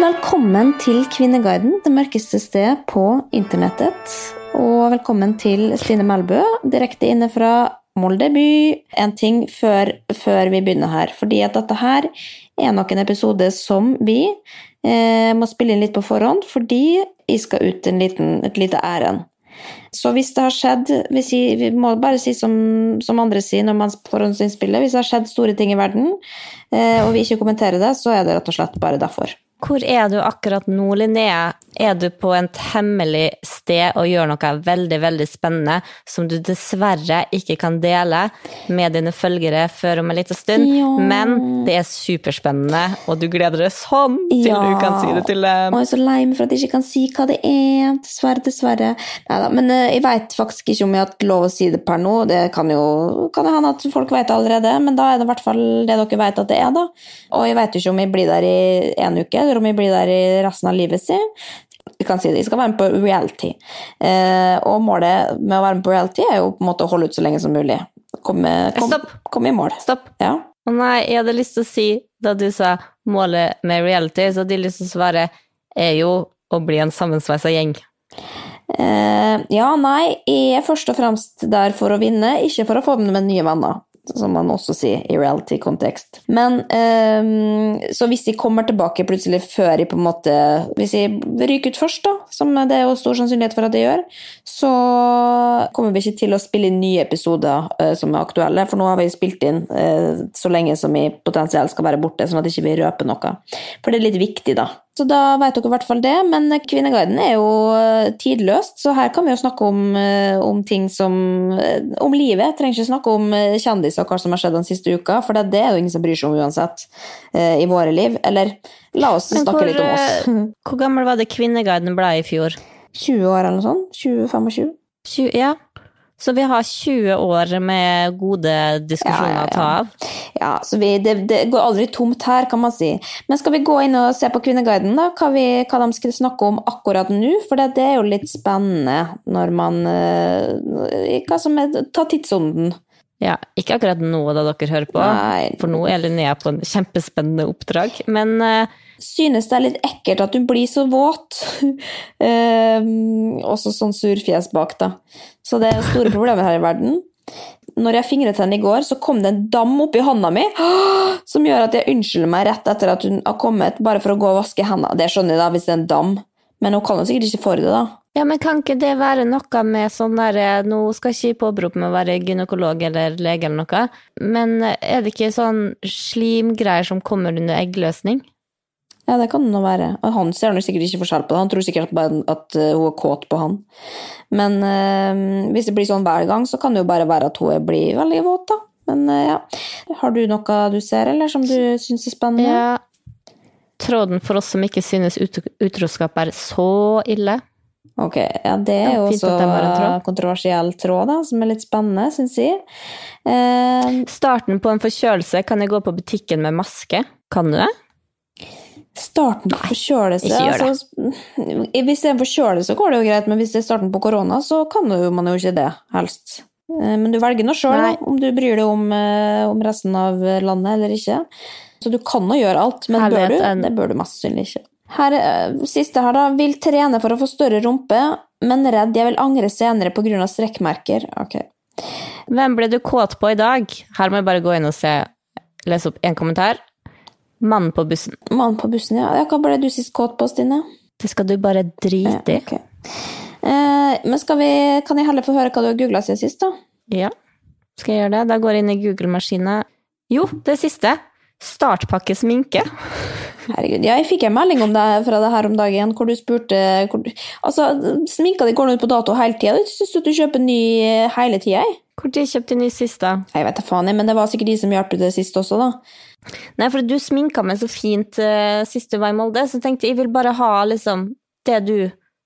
Velkommen til Kvinneguiden, det mørkeste stedet på internettet. Og velkommen til Stine Melbø, direkte inne fra Molde by. En ting før, før vi begynner her, fordi at dette her er nok en episode som vi eh, må spille inn litt på forhånd, fordi jeg skal ut en liten, et lite ærend. Så hvis det har skjedd Vi, sier, vi må bare si som, som andre sier når man forhåndsinnspiller, hvis det har skjedd store ting i verden, eh, og vi ikke kommenterer det, så er det rett og slett bare derfor. Hvor er du akkurat nå, Linnea? Er du på et hemmelig sted og gjør noe veldig, veldig spennende som du dessverre ikke kan dele med dine følgere før om en liten stund, Ja. men det er superspennende, og du gleder deg sånn til Ja. du kan si det til dem. Og jeg er så lei meg for at jeg ikke kan si hva det er. Dessverre, dessverre. Neida, men eh, jeg veit faktisk ikke om jeg har hatt lov å si det per nå. Det kan jo kan det hende at folk vet det allerede, men da er det i hvert fall det dere vet at det er, da. Og jeg jo ikke om jeg blir der i en uke, om vi blir der i resten av livet sitt. Vi kan si det, de skal være med på reality. Eh, og målet med å være med på reality er jo på en måte å holde ut så lenge som mulig. Komme, kom, komme i mål. Stopp. Ja. Å nei, jeg hadde lyst til å si, da du sa målet med reality, så hadde jeg lyst til å svare er jo å bli en sammensveisa gjeng. Eh, ja, nei, jeg er først og fremst der for å vinne, ikke for å få med nye venner. Som man også sier i reality-kontekst. Men um, Så hvis jeg kommer tilbake plutselig før jeg på en måte Hvis jeg ryker ut først, da, som det er jo stor sannsynlighet for at jeg gjør, så kommer vi ikke til å spille inn nye episoder uh, som er aktuelle, for nå har vi spilt inn uh, så lenge som vi potensielt skal være borte, sånn at vi ikke røper noe. For det er litt viktig, da. Så da vet dere i hvert fall det, men Kvinneguiden er jo eh, tidløst, så her kan vi jo snakke om, eh, om ting som eh, Om livet. Trenger ikke snakke om kjendiser og hva som har skjedd den siste uka, for det, det er jo ingen som bryr seg om uansett i våre liv. Eller la oss snakke hvor, litt om oss. Hvor gammel var det Kvinneguiden ble i fjor? 20 år eller noe sånt? 20-25? 20, ja. Så vi har 20 år med gode diskusjoner Ja, ja, ja. å ta av. Ja, så vi, det, det går aldri tomt her, kan man si. Men skal vi gå inn og se på Kvinneguiden, da? Hva, vi, hva de skal snakke om akkurat nå? For det, det er jo litt spennende når man eh, Hva som er Ta tidsånden. Ja, ikke akkurat nå da dere hører på, Nei. for nå er Linnea på en kjempespennende oppdrag. Men uh, Synes det er litt ekkelt at hun blir så våt. uh, også sånn surfjes bak, da. Så det er store problemer her i verden. Når jeg fingret henne i går, så kom det en dam oppi hånda mi som gjør at jeg unnskylder meg rett etter at hun har kommet, bare for å gå og vaske hendene. Det skjønner jeg da, hvis det er en dam. Men hun kan jo sikkert ikke for det, da. Ja, men kan ikke det være noe med sånn der eh, Nå skal ikke jeg påberope meg å være gynekolog eller lege eller noe, men eh, er det ikke sånn slimgreier som kommer under eggløsning? Ja, det kan det nå være. Og han ser nok sikkert ikke forskjell på det. Han tror sikkert bare at eh, hun er kåt på han. Men øh, hvis det blir sånn hver gang, så kan det jo bare være at hun blir veldig våt, da. Men øh, ja. Har du noe du ser, eller som du syns er spennende? Ja. Tråden for oss som ikke synes ut utroskap er så ille. Ok, ja, det er jo ja, også en kontroversiell tråd, da, som er litt spennende, syns jeg. Eh, Starten på en forkjølelse kan jeg gå på butikken med maske. Kan du det? starten på forkjølelse ikke gjør det. altså, Hvis det er en forkjølelse, går det jo greit, men hvis det er starten på korona, så kan man jo ikke det, helst. Eh, Men du velger nå sjøl om du bryr deg om, eh, om resten av landet eller ikke. Så du kan jo gjøre alt, men bør du? en- Det bør du mest sannsynlig ikke. Her, eh, siste her, da. Vil trene for å få større rumpe. men redd. Jeg vil angre senere av strekkmerker. Ok. Hvem ble du kåt på i dag? Her må jeg bare gå inn og se, lese opp én kommentar. Mannen på bussen. Mannen på bussen, ja. ja. Hva ble du sist kåt på, Stine? Det skal du bare drite i. ok. Eh, men skal vi, kan jeg heller få høre hva du har googla siden sist, da? Ja, skal jeg gjøre det? Da går jeg inn i Google-maskinen. Jo, det siste. Startpakke sminke. Herregud, ja, jeg fikk en melding om det fra det her om dagen, hvor du spurte hvor, Altså, sminka di går nå ut på dato hele tida. Du syns du kjøper ny eh, hele tida, jeg. Tid kjøpte du ny sist, da? Jeg vet da faen, jeg, men det var sikkert de som hjalp til det sist også, da. Nei, for du sminka meg så fint uh, sist du var i Molde, så jeg tenkte jeg vil bare ha liksom det du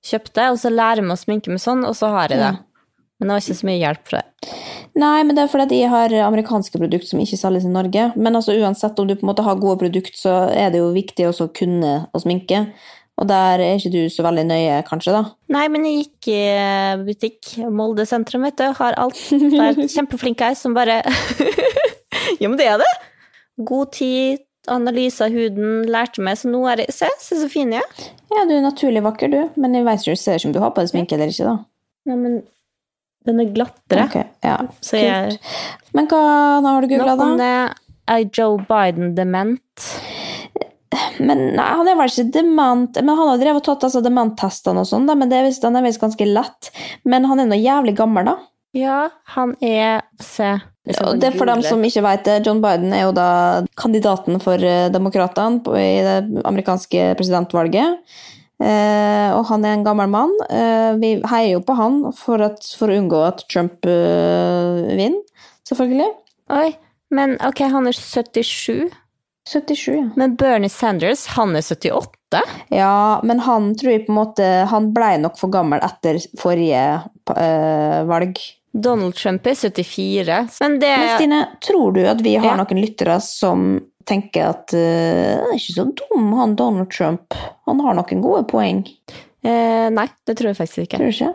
kjøpte, og så lære meg å sminke meg sånn, og så har jeg det. Ja. Men det var ikke så mye hjelp for det. Nei, men det er fordi de jeg har amerikanske produkter som ikke selges i Norge. Men altså uansett om du på en måte har gode produkter, så er det jo viktig også å kunne å sminke. Og der er ikke du så veldig nøye, kanskje, da. Nei, men jeg gikk i butikk, Molde sentrum, vet du, har alt. Det er kjempeflinke ei som bare Ja, men det er det! God tid, analyse av huden, lærte meg, så nå er jeg Se, se så fin jeg er. Ja, du er naturlig vakker, du. Men jeg vet ikke, ser ikke om du har på deg sminke eller ikke, da. Nei, men den er glattere. Okay, ja. Så jeg Men hva nå har du googla, om da? det. Er Joe Biden dement? Men nei, Han er vel ikke dement Men han har drevet og tatt altså, dementtestene og sånn, men det er visst, han er visst ganske lett. Men han er nå jævlig gammel, da. Ja, han er Se. Og det er for dem som ikke vet det, John Biden er jo da kandidaten for eh, demokratene i det amerikanske presidentvalget. Eh, og han er en gammel mann. Eh, vi heier jo på han for, at, for å unngå at Trump eh, vinner, selvfølgelig. Oi, men ok, han er 77. 77, ja. Men Bernie Sanders, han er 78? Ja, men han tror jeg på en måte Han blei nok for gammel etter forrige eh, valg. Donald Trump er 74. Men det Men Stine, tror du at vi har Ja. noen lyttere som tenker at uh, det er ikke så dum, han Donald Trump. Han har noen gode poeng. eh, Nei, det tror jeg faktisk ikke. Tror du ikke?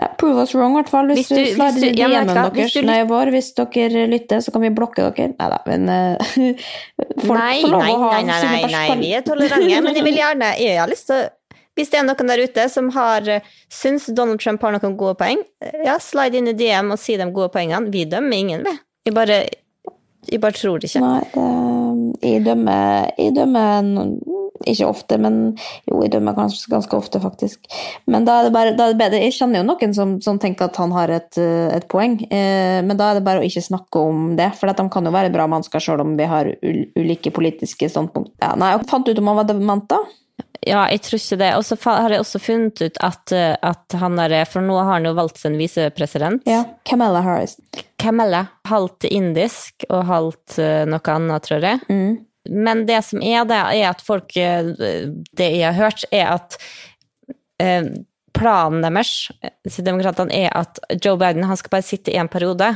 Ja, prove us wrong, i hvert fall. Hvis, Hvis du- i ja, men DM-en deres. hvis Nei, vår, hvis dere lytter, så kan vi blokke dere. Nei da, men uh, folk nei, får lov nei, å ha nei, nei, sine nei, nei, vi er tolerante. Men jeg vil gjerne Jeg har lyst til å Hvis det er noen der ute som har eh, syns Donald Trump har noen gode poeng, eh, ja, slide inn i DM og si de gode poengene. Vi dømmer ingen, vi. Jeg bare, jeg bare tror det ikke. Nei, det, jeg dømmer, jeg dømmer ikke ofte, men jo, jeg dømmer ganske, ganske ofte, faktisk. Men da er det bare, da er det bedre. Jeg kjenner jo noen som, som tenker at han har et, et poeng, eh, men da er det bare å ikke snakke om det, for de kan jo være bra mennesker selv om vi har ulike politiske standpunkt. Ja, nei, jeg fant ut om han var dement da. Ja, jeg tror ikke det. Og så har jeg også funnet ut at, eh, at han er For nå har han jo valgt sin en visepresident. Ja, Kamala Harris. Kamala. Halvt indisk og halvt eh, noe annet, tror jeg. Mm. Men det som er det, er at folk eh, Det jeg har hørt, er at eh, planen deres, demokratene, er at Joe Biden han skal bare sitte i en periode.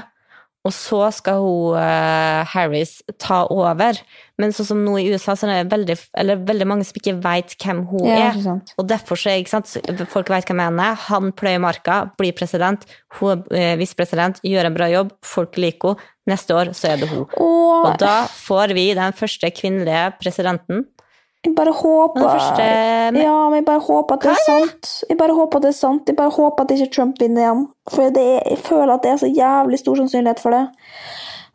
Og så skal hun uh, Harris ta over. Men sånn som nå i USA, så er det veldig, eller veldig mange som ikke vet hvem hun Ja, er. Og derfor så ikke sant, folk vet hvem han er. Han pløyer marka, blir president. Hun er uh, visepresident, gjør en bra jobb. Folk liker henne. Neste år så er det hun. Og Og da får vi den første kvinnelige presidenten. Jeg bare håper første Ja, men jeg bare håper at det er sant. Jeg bare håper at det er sant. Jeg bare håper at ikke Trump vinner igjen. For det er, jeg føler at det er så jævlig stor sannsynlighet for det.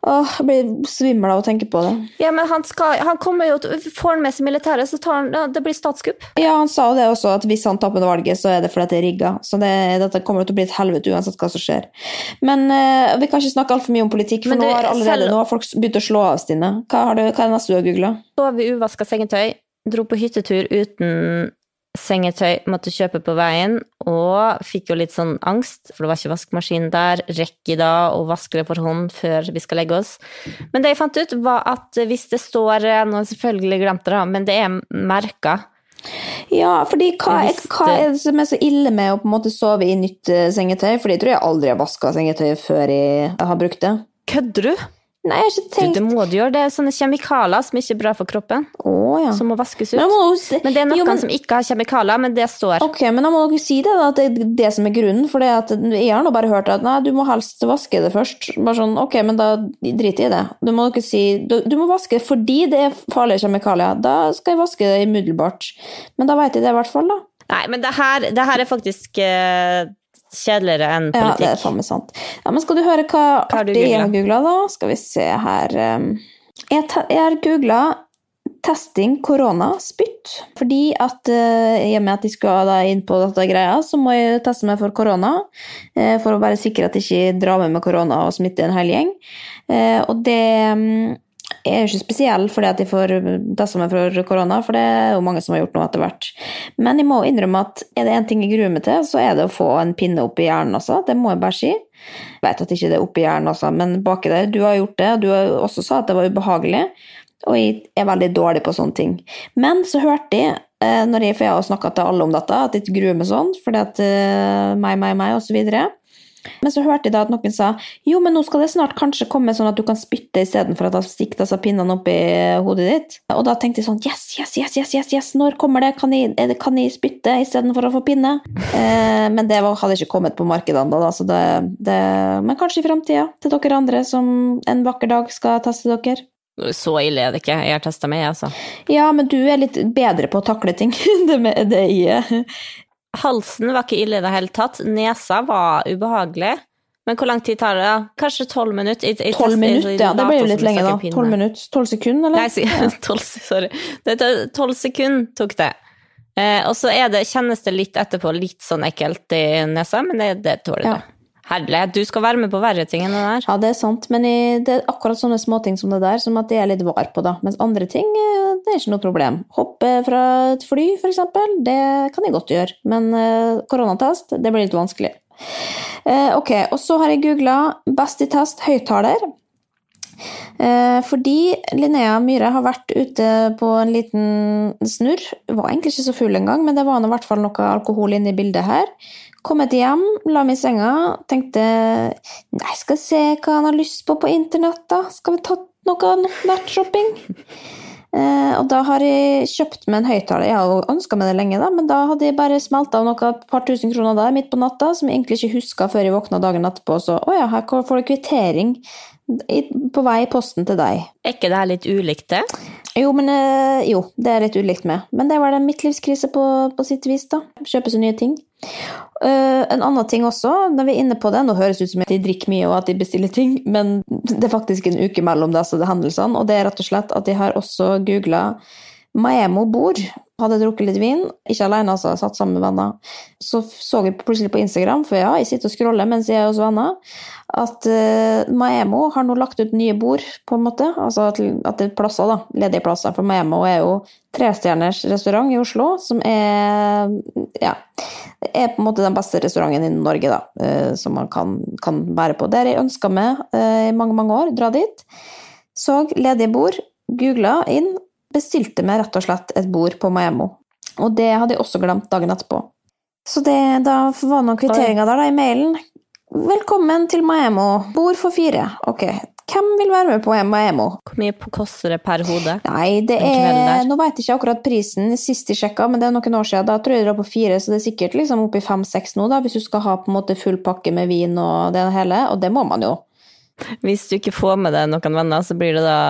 Åh, jeg blir svimmel av å tenke på det. Ja, men han, skal, han kommer jo Får han med seg militæret, så tar han Det blir statskupp. Ja, han sa jo det også, at hvis han taper valget, så er det fordi det er rigga. Så det, dette kommer til å bli et helvete uansett hva som skjer. Men uh, vi kan ikke snakke altfor mye om politikk, for Men nå har allerede selv- nå har folk begynt å slå av, Stine. Hva, har du, hva er det neste du har googla? Sove i uvaska sengetøy. Dro på hyttetur uten sengetøy, måtte kjøpe på veien, og fikk jo litt sånn angst, for det var ikke vaskemaskin der. Rekker da å vaske det for hånd før vi skal legge oss. Men det jeg fant ut, var at hvis det står Nå har jeg selvfølgelig glemt det, da, men det er merka. Ja, fordi hva, Jeg er, hva er det som er så ille med å på en måte sove i nytt eh, sengetøy? For jeg tror jeg aldri har vaska sengetøy før jeg har brukt det. Kødder du? Nei, jeg har ikke tenkt du? Det må du gjøre. Det er sånne kjemikalier som ikke er bra for kroppen, Å ja. som må vaskes ut. Men, må si- Men det er noen Jo, men- som ikke har kjemikalier, men det står. Ok, men da må dere si det, da, at det er det som er grunnen. For det at jeg har nå bare hørt at nei, du må helst vaske det først. Bare sånn, ok, men da drit i det. Du må dere si du, du må vaske det fordi det er farlige kjemikalier. Da skal jeg vaske det umiddelbart. Men da vet jeg det i hvert fall, da. Nei, men det her, det her er faktisk uh, kjedeligere enn politikk. Ja, det er faen meg sant. Ja, men skal du høre hva, Hva artig jeg har googla, da? Skal vi se her um, Jeg, jeg har googla testing korona spytt. Fordi at eh, i og med at de skal da inn på dette greia, så må jeg teste meg for korona. eh, for å være sikker at jeg ikke drar med meg korona og smitter en hel gjeng. Eh, og det mm, er jo ikke spesiell fordi at jeg får testa meg for korona, for det er jo mange som har gjort noe etter hvert. Men jeg må innrømme at er det én ting jeg gruer meg til, så er det å få en pinne opp i hjernen, altså. Det må jeg bare si. Jeg vet at ikke det er oppi hjernen, altså, men baki der. Du har gjort det, og du har også sa at det var ubehagelig. Og jeg er veldig dårlig på sånne ting. Men så hørte jeg, eh, når jeg, for jeg har snakka til alle om dette, at jeg gruer meg sånn, fordi at eh, meg, meg, meg, og så. Men så hørte jeg da at noen sa jo, men nå skal det snart kanskje komme sånn at du kan spytte istedenfor at du stikker disse pinnene i hodet ditt. Og da tenkte jeg sånn yes, yes, yes, yes, yes, yes. når kommer det? Kan jeg, det, kan jeg spytte istedenfor å få pinne? Eh, men det var, hadde ikke kommet på markedene da, så det, det Men kanskje i framtida, til dere andre som en vakker dag skal teste dere. Så ille er det ikke. Jeg har testa meg, jeg, altså. Ja, men du er litt bedre på å takle ting. det med det i Halsen var ikke ille i det hele tatt. Nesa var ubehagelig. Men hvor lang tid tar det? da? Kanskje tolv minutter? Tolv minutter, ja. Det ble jo litt lenge, da. Tolv minutter? Tolv sekunder, eller? Nei, tolv, 12, sorry. Det 12 sekunder tok det. Eh, og så er det, kjennes det litt etterpå litt sånn ekkelt i nesa, men det, det tåler Ja. Det. Herlig, du skal være med på verre ting enn det der. Ja, det er sant, men i, det er akkurat sånne småting som det der, som at de er litt var på, da. Mens andre ting, eh, det er ikke noe problem. Hoppe fra et fly, for eksempel, det kan jeg godt gjøre. Men eh, koronatest, det blir litt vanskelig. Eh, ok, og så har jeg googla 'best i test høyttaler'. Fordi Linnea Myhre har vært ute på en liten snurr. Var egentlig ikke så full engang, men det var i hvert fall noe alkohol inne i bildet her. Kommet hjem, la meg i senga, tenkte nei, skal jeg se hva han har lyst på på internett, da? Skal vi ta noe nettshopping? Eh, og da har jeg kjøpt meg en høyttaler. Jeg har ønska meg det lenge, da, men da hadde jeg bare smelta av noe par tusen kroner der midt på natta, som jeg egentlig ikke huska før jeg våkna dagen etterpå. Så å ja, her får du kvittering på vei i posten til deg. Er ikke det her litt ulikt det? Jo, men eh, jo, det er litt ulikt med. Men det var det midtlivskrise på, på sitt vis, da. Kjøpe seg nye ting. Uh, en annen ting også, når vi er inne på det, nå høres det ut som at de drikker mye og at de bestiller ting, men det er faktisk en uke mellom disse hendelsene, og det er rett og slett at de har også googla Maemo bord. Hadde drukket litt vin, ikke alene, altså, satt sammen med venner. Så så jeg plutselig på Instagram, for ja, jeg sitter og scroller mens jeg er hos venner, at uh, Maemo har nå lagt ut nye bord, på en måte. Altså at, at det er plasser, da. Ledige plasser. For Maemo er jo trestjerners restaurant i Oslo, som er ja, er på en måte den beste restauranten i Norge, da, Uh, som man kan, kan være på. Der jeg ønska meg uh, i mange, mange år, dra dit. Så ledige bord, googla inn, bestilte meg rett og slett et bord på Maemmo. Og det hadde jeg også glemt dagen etterpå. Så det, da var noen kvitteringer der da, i mailen. Velkommen til Maemmo. Bord for fire. Ok, hvem vil være med på Maemmo? Hvor mye koster det per hode? Nei, det er. Nå vet jeg ikke akkurat prisen sist jeg sjekka, men det er noen år siden. Da tror jeg det var på fire, så det er sikkert liksom oppi fem-seks nå, da, hvis du skal ha på en måte full pakke med vin og det hele. Og det må man jo. Hvis du ikke får med deg noen venner, så blir det da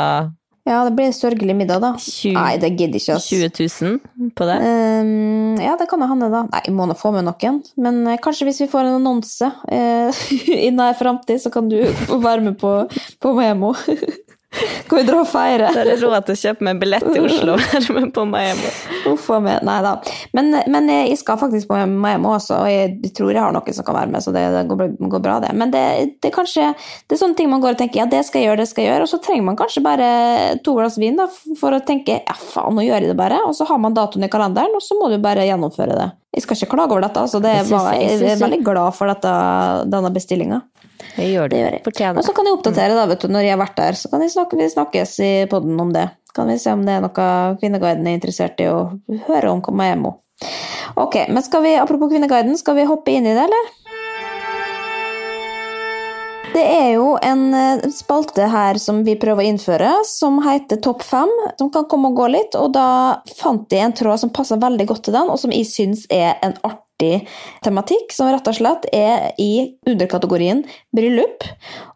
Ja, det blir sørgelig middag, da. 20, Nei, det gidder ikke, ass. 20 000 på det. Um, ja, det kan jo hende, da. Nei, må nå få med noen. Men uh, kanskje hvis vi får en annonse uh, i nær framtid, så kan du få være med på, på Memo. Kan vi dra og feire? Da er det råd til å kjøpe meg billett til Oslo og være med på Miami. Uff a meg. Nei da. Men, men jeg skal faktisk på Miami også, og jeg tror jeg har noen som kan være med, så det, det går, går bra, det. Men det, det er kanskje det er sånne ting man går og tenker ja, det skal jeg gjøre, det skal jeg gjøre, og så trenger man kanskje bare to glass vin da, for å tenke ja, faen, nå gjør jeg det bare, og så har man datoen i kalenderen, og så må du bare gjennomføre det. Jeg skal ikke klage over dette, altså. Det Jeg var, jeg jeg er veldig glad for dette, denne bestillinga. Det gjør du. Det gjør jeg. Og så kan jeg oppdatere da, vet du, når jeg har vært der, så kan snakke, vi snakkes i podden om det. Kan vi se om det er noe Kvinneguiden er interessert i å høre om Maemo. Ok, men skal vi, apropos Kvinneguiden, skal vi hoppe inn i det, eller? Det er jo en eh, spalte her som vi prøver å innføre, som heter Topp 5, som kan komme og gå litt, og da fant jeg en tråd som passer veldig godt til den, og som jeg syns er en artig tematikk, som rett og slett er i underkategorien bryllup,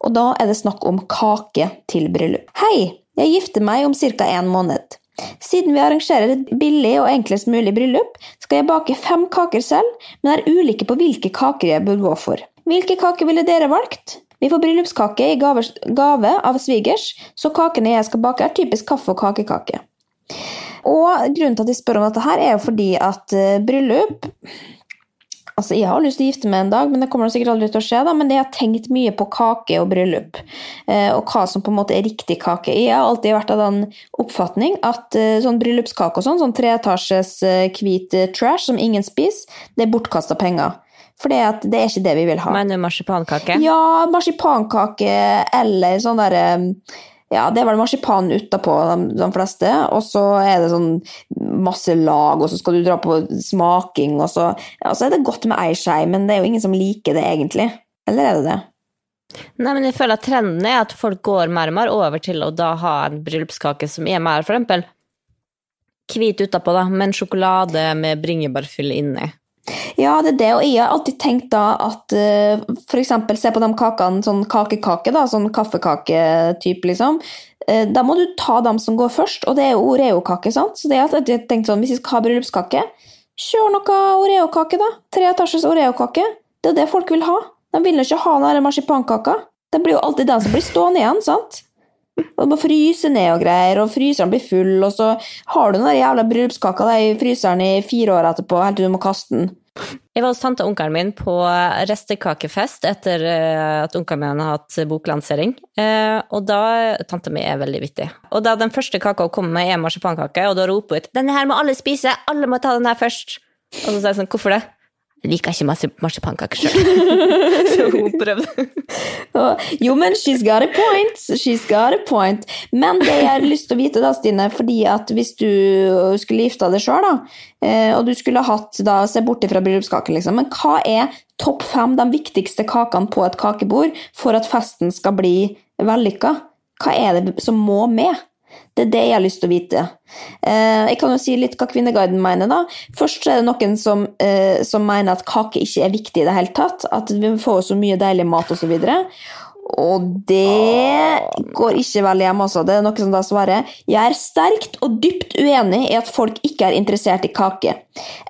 og da er det snakk om kake til bryllup. Hei, jeg gifter meg om ca. en måned. Siden vi arrangerer et billig og enklest mulig bryllup, skal jeg bake fem kaker selv, men er ulike på hvilke kaker jeg bør gå for. Hvilke kaker ville dere valgt? Vi får bryllupskake i gave, av svigers, så kakene jeg skal bake, er typisk kaffe- og kakekake. Og grunnen til at jeg spør om dette her, er jo fordi at uh, bryllup Altså, jeg har lyst til å gifte meg en dag, men det kommer sikkert aldri til å skje. da, Men jeg har tenkt mye på kake og bryllup, eh, og hva som på en måte er riktig kake. Jeg har alltid vært av den oppfatning at eh, sånn bryllupskake og sånn, sånn treetasjes eh, hvit trash som ingen spiser, det er bortkasta penger. For det er ikke det vi vil ha. Mener du marsipankake? Ja, marsipankake eller sånn derre ja, det er vel marsipan utapå de, de fleste, og så er det sånn masse lag, og så skal du dra på smaking, og så, ja, så er det godt med ei skei, men det er jo ingen som liker det egentlig. Eller er det det? Nei, men jeg føler at trenden er at folk går mer og mer over til å da ha en bryllupskake som er mer for eksempel hvit utapå, da, men sjokolade med bringebærfyll inni. Ja, det er det, og jeg har alltid tenkt da at uh, for eksempel se på de kakene, sånn kakekake, da, sånn kaffekaketype, liksom. Uh, da må du ta dem som går først, og det er jo Oreo-kake, sant. Så det er at jeg tenkt sånn, hvis vi skal ha bryllupskake, kjør noe Oreo-kake, da. Tre etasjes Oreo-kake. Det er det folk vil ha. De vil jo ikke ha den marsipankaka. Det blir jo alltid den som blir stående igjen, sant. Og må fryse ned og greier, og fryseren blir full, og så har du den jævla bryllupskaka i fryseren i fire år etterpå, helt til du må kaste den. Jeg var hos tante og onkelen min på restekakefest etter eh, at onkelen min har hatt boklansering. Eh, og da Tante mi er veldig vittig. Og da den første kaka hun kommer med, er marsipankake, og da roper hun ut 'Denne her må alle spise! Alle må ta den her først!' Og så sier jeg sånn 'Hvorfor det?' Jeg liker ikke marsipankaker sjøl. så prøvde. jo, men she's got a point. She's got a point. Men det jeg har lyst til å vite, da, Stine, fordi at hvis du skulle gifta deg sjøl, eh, og du skulle hatt da, Se bort fra bryllupskaken, liksom. Men hva er topp fem, de viktigste kakene på et kakebord for at festen skal bli vellykka? Hva er det som må med? Det er det jeg har lyst til å vite. Eh, jeg kan jo si litt hva Kvinneguiden mener. da. Først er det noen som, eh, som mener at kake ikke er viktig i det hele tatt. At vi får så mye deilig mat osv. Og, det går ikke veldig hjemme, altså. Det er noe som da svarer Jeg er sterkt og dypt uenig i at folk ikke er interessert i kake.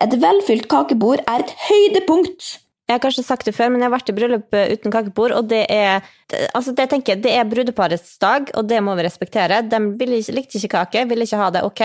Et velfylt kakebord er et høydepunkt jeg har kanskje sagt det før, men jeg har vært i bryllup eh, uten kakebord, og det er altså det tenker jeg, det er brudeparets dag, og det må vi respektere. De likte ikke kake, ville ikke ha det, ok,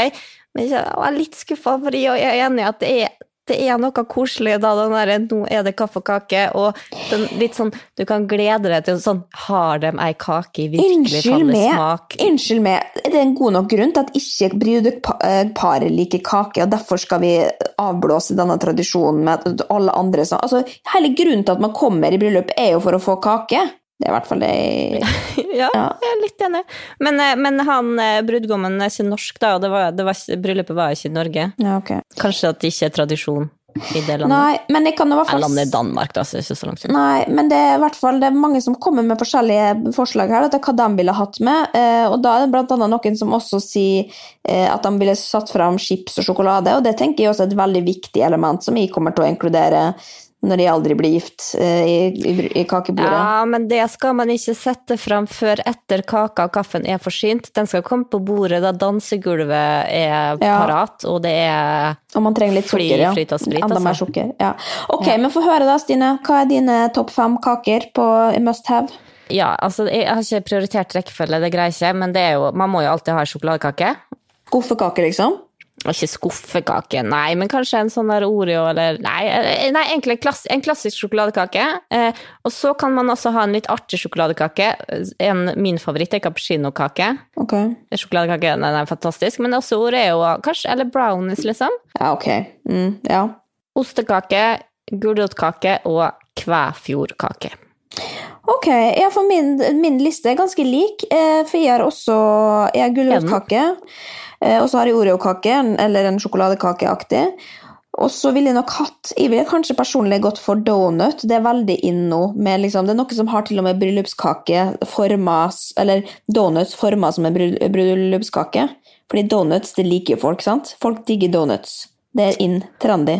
men jeg er litt skuffa, for jeg er enig i at det er det er noe koselig da, den derre nå er det kaffe og kake, og den, litt sånn Du kan glede deg til sånn Har de ei kake i virkelig falle smak? Unnskyld meg, er det en god nok grunn til at ikke brudeparet liker kake, og derfor skal vi avblåse denne tradisjonen med at alle andre sånn Altså, hele grunnen til at man kommer i bryllup, er jo for å få kake. Det er i hvert fall det jeg ja, ja, jeg er litt enig. Men, eh, men han eh, brudgommen er ikke norsk, da, og det var, det var, bryllupet var ikke i Norge. Ja, okay. Kanskje at det ikke er tradisjon i det landet. Nei, men jeg kan i hvert fall... Landet Danmark, da, så det er ikke så langt. Nei, men det er i hvert fall det er mange som kommer med forskjellige forslag her, til hva de ville hatt med. Eh, og da er det blant annet noen som også sier at de ville satt fram chips og sjokolade, og det tenker jeg også er et veldig viktig element som jeg kommer til å inkludere når de aldri blir gift eh, i, i, i, kakebordet. Ja, men det skal man ikke sette fram før etter kaka og kaffen er forsynt. Den skal komme på bordet da dansegulvet er ja. parat, og det er Og man trenger litt sukker, ja. Sprit, Enda altså. mer sukker. Ja. Ok, ja. men få høre da, Stine. Hva er dine topp fem kaker på must have? Ja, altså jeg har ikke prioritert rekkefølge, det greier jeg ikke, men det jo, man må jo alltid ha sjokoladekake. Skuffekake, liksom? Ikke skuffekake, nei, men kanskje en sånn der Oreo eller Nei, eh, nei egentlig en, klass, en klassisk sjokoladekake. Eh, og så kan man også ha en litt artig sjokoladekake. En, min favoritt er cappuccinokake. Okay. Sjokoladekake den er fantastisk, men også Oreo kanskje, eller brownies, liksom. Ja, ok. Mm, ja. Ostekake, gulrotkake og kvæfjordkake. Ok, ja, for min, min, liste er ganske lik, eh, for jeg har også jeg har gulrotkake. Eh, og så har jeg Oreo-kake, eller en sjokoladekakeaktig. Og så ville jeg nok hatt Jeg ville kanskje personlig gått for donut. Det er veldig in nå. Liksom, det er noe som har til og med bryllupskake forma Eller donuts forma som en bryllupskake. Fordi donuts, det liker jo folk, sant? Folk digger donuts. Det er in, trendy.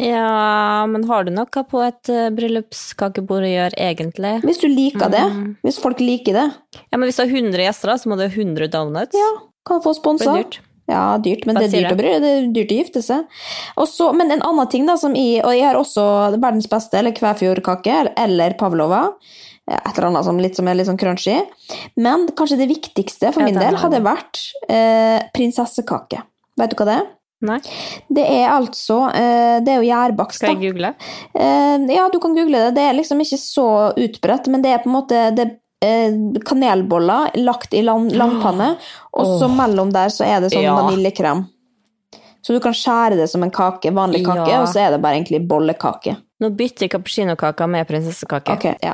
Ja, men har du noe på et uh, bryllupskakebord å gjøre, egentlig? Hvis du liker det. Mm. Hvis folk liker det. Ja, Men hvis du har 100 gjester, da, så må du ha 100 donuts? Ja, Kan få sponsa. Ja, dyrt, men det er dyrt å bry, det er dyrt å gifte seg. Også, men en annen ting da, som jeg, og jeg har også verdens beste, eller Kvæfjordkake, eller Pavlova, et eller annet som, litt, som er litt sånn crunchy. Men kanskje det viktigste for min del hadde vært eh, prinsessekake. Vet du hva det er? Nei, Det er altså eh, Det er jo gjærbakst, skal jeg google? Eh, ja, du kan google det. Det er liksom ikke så utbredt, men det er på en måte det kanelboller lagt i lang, langpanne, og så mellom der så er det sånn Ja. vaniljekrem. Så du kan skjære det som en kake, vanlig kake, Ja. og så er det bare egentlig bollekake. Nå bytter cappuccinokaka med prinsessekake. Ok, ja.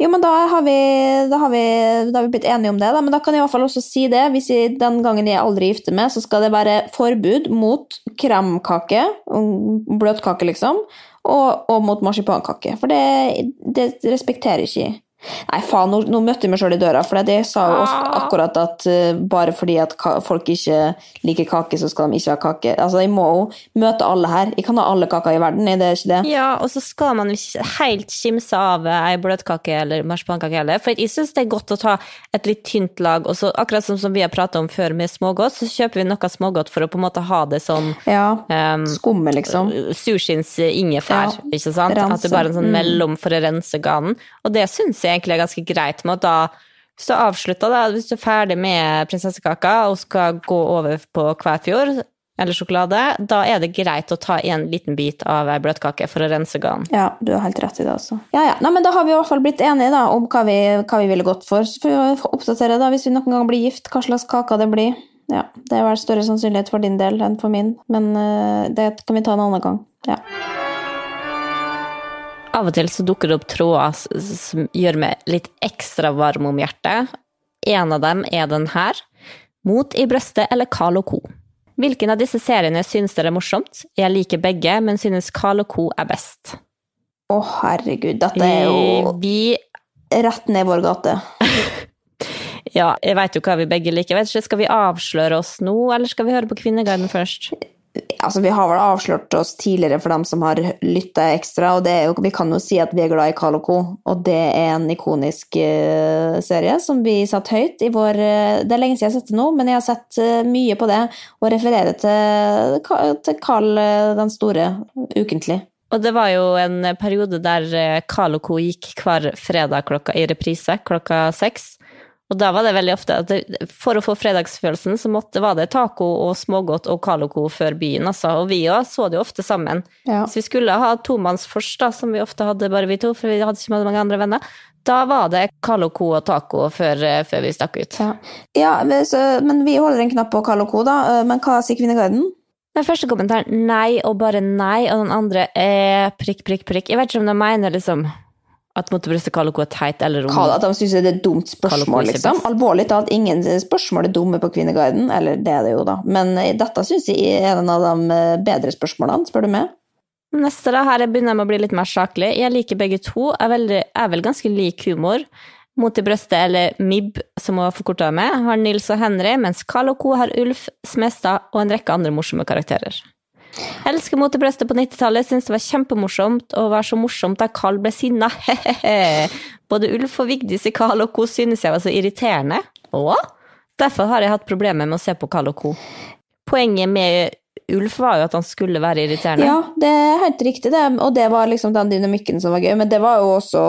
Jo, men da har vi, da har vi, da har vi blitt enige om det, da. Men da kan jeg i hvert fall også si det. Hvis jeg, den gangen jeg aldri gifter meg, så skal det være forbud mot kremkake, bløtkake liksom, og, og mot marsipankake. For det, det respekterer ikke jeg. Nei, faen, nå, møtte jeg meg sjøl i døra, for det sa jo Ah. akkurat at uh, bare fordi at folk ikke liker kake, så skal de ikke ha kake. Altså, jeg må jo møte alle her. Jeg kan ha alle kaker i verden, er det ikke det? Ja, og så skal man ikke helt skimse av ei bløtkake eller marsipankake heller. For jeg syns det er godt å ta et litt tynt lag, og så akkurat som, som vi har pratet om før med smågodt, så kjøper vi noe smågodt for å på en måte ha det som Ja. um, skumme, liksom. Sushiens ingefær, Ja, ikke sant? At rense. det bare er en sånn Mm. mellom for å rense ganen. Og det syns jeg egentlig er ganske greit med at da hvis du avslutter da, hvis du er ferdig med prinsessekaka og skal gå over på Kvæfjord eller sjokolade, da er det greit å ta en liten bit av ei bløtkake for å rense ganen. Ja, du har helt rett i det også. Ja, ja. Nei, men da har vi i hvert fall blitt enige da, om hva vi, hva vi ville gått for. Så får vi oppdatere da, hvis vi noen gang blir gift, hva slags kake det blir. Ja, det er vel større sannsynlighet for din del enn for min, men uh, det kan vi ta en annen gang. Ja. Av og til så dukker det opp tråder som gjør meg litt ekstra varm om hjertet. En av dem er den her. Mot i brøstet eller Carl Co. Hvilken av disse seriene synes dere er morsomt? Jeg liker begge, men synes Carl Co er best. Å, herregud, dette er jo Vi rett ned vår gate. Ja, jeg veit jo hva vi begge liker. Vet ikke, Skal vi avsløre oss nå, eller skal vi høre på Kvinneguiden først? Altså, vi har vel avslørt oss tidligere for dem som har lytta ekstra, og jo, vi kan jo si at vi er glad i Carl Co., og det er en ikonisk uh, serie som vi satte høyt i vår uh, Det er lenge siden jeg har sett det nå, men jeg har sett uh, mye på det, og refererer til, til Carl den store ukentlig. Og det var jo en periode der Carl Co. gikk hver fredag klokka i reprise, klokka seks. Og da var det veldig ofte at det, for å få fredagsfølelsen, så måtte, var det taco og smågodt og Carl før byen, altså. Og vi òg så det jo ofte sammen. Ja. Hvis vi skulle ha tomannsfors, da, som vi ofte hadde bare vi to, for vi hadde ikke mange andre venner, da var det Carl og taco før, eh, før vi stakk ut. Ja, ja men, så, men vi holder en knapp på Carl da. Eh, Men hva sier Kvinneguiden? Den første kommentaren nei og bare nei, og den andre eh, prikk, prikk, prikk. Jeg vet ikke om de mener liksom at motebrystet Carl og Co. er teit, eller om At de syns det er et dumt spørsmål, liksom? Alvorlig talt, ingen spørsmål er dumme på Kvinneguiden, eller det er det jo, da. Men eh, dette syns jeg er en av de eh, bedre spørsmålene, spør du meg. Neste da, her begynner jeg med å bli litt mer saklig. Jeg liker begge to, er, veldig, er vel ganske lik humor. Mot i brøstet, eller MIB, som hun forkorta med, har Nils og Henry, mens Karl og Co. har Ulf, Smestad og en rekke andre morsomme karakterer. Elsker Mot i brøstet på 90-tallet, syns det var kjempemorsomt, og var så morsomt da Carl ble sinna. Både Ulf og Vigdis i Carl og Co. synes jeg var så irriterende. Og derfor har jeg hatt problemer med å se på Carl og Co. Poenget med Ulf var jo at han skulle være irriterende. Ja, det er helt riktig, det. Og det var liksom den dynamikken som var gøy. Men det var jo også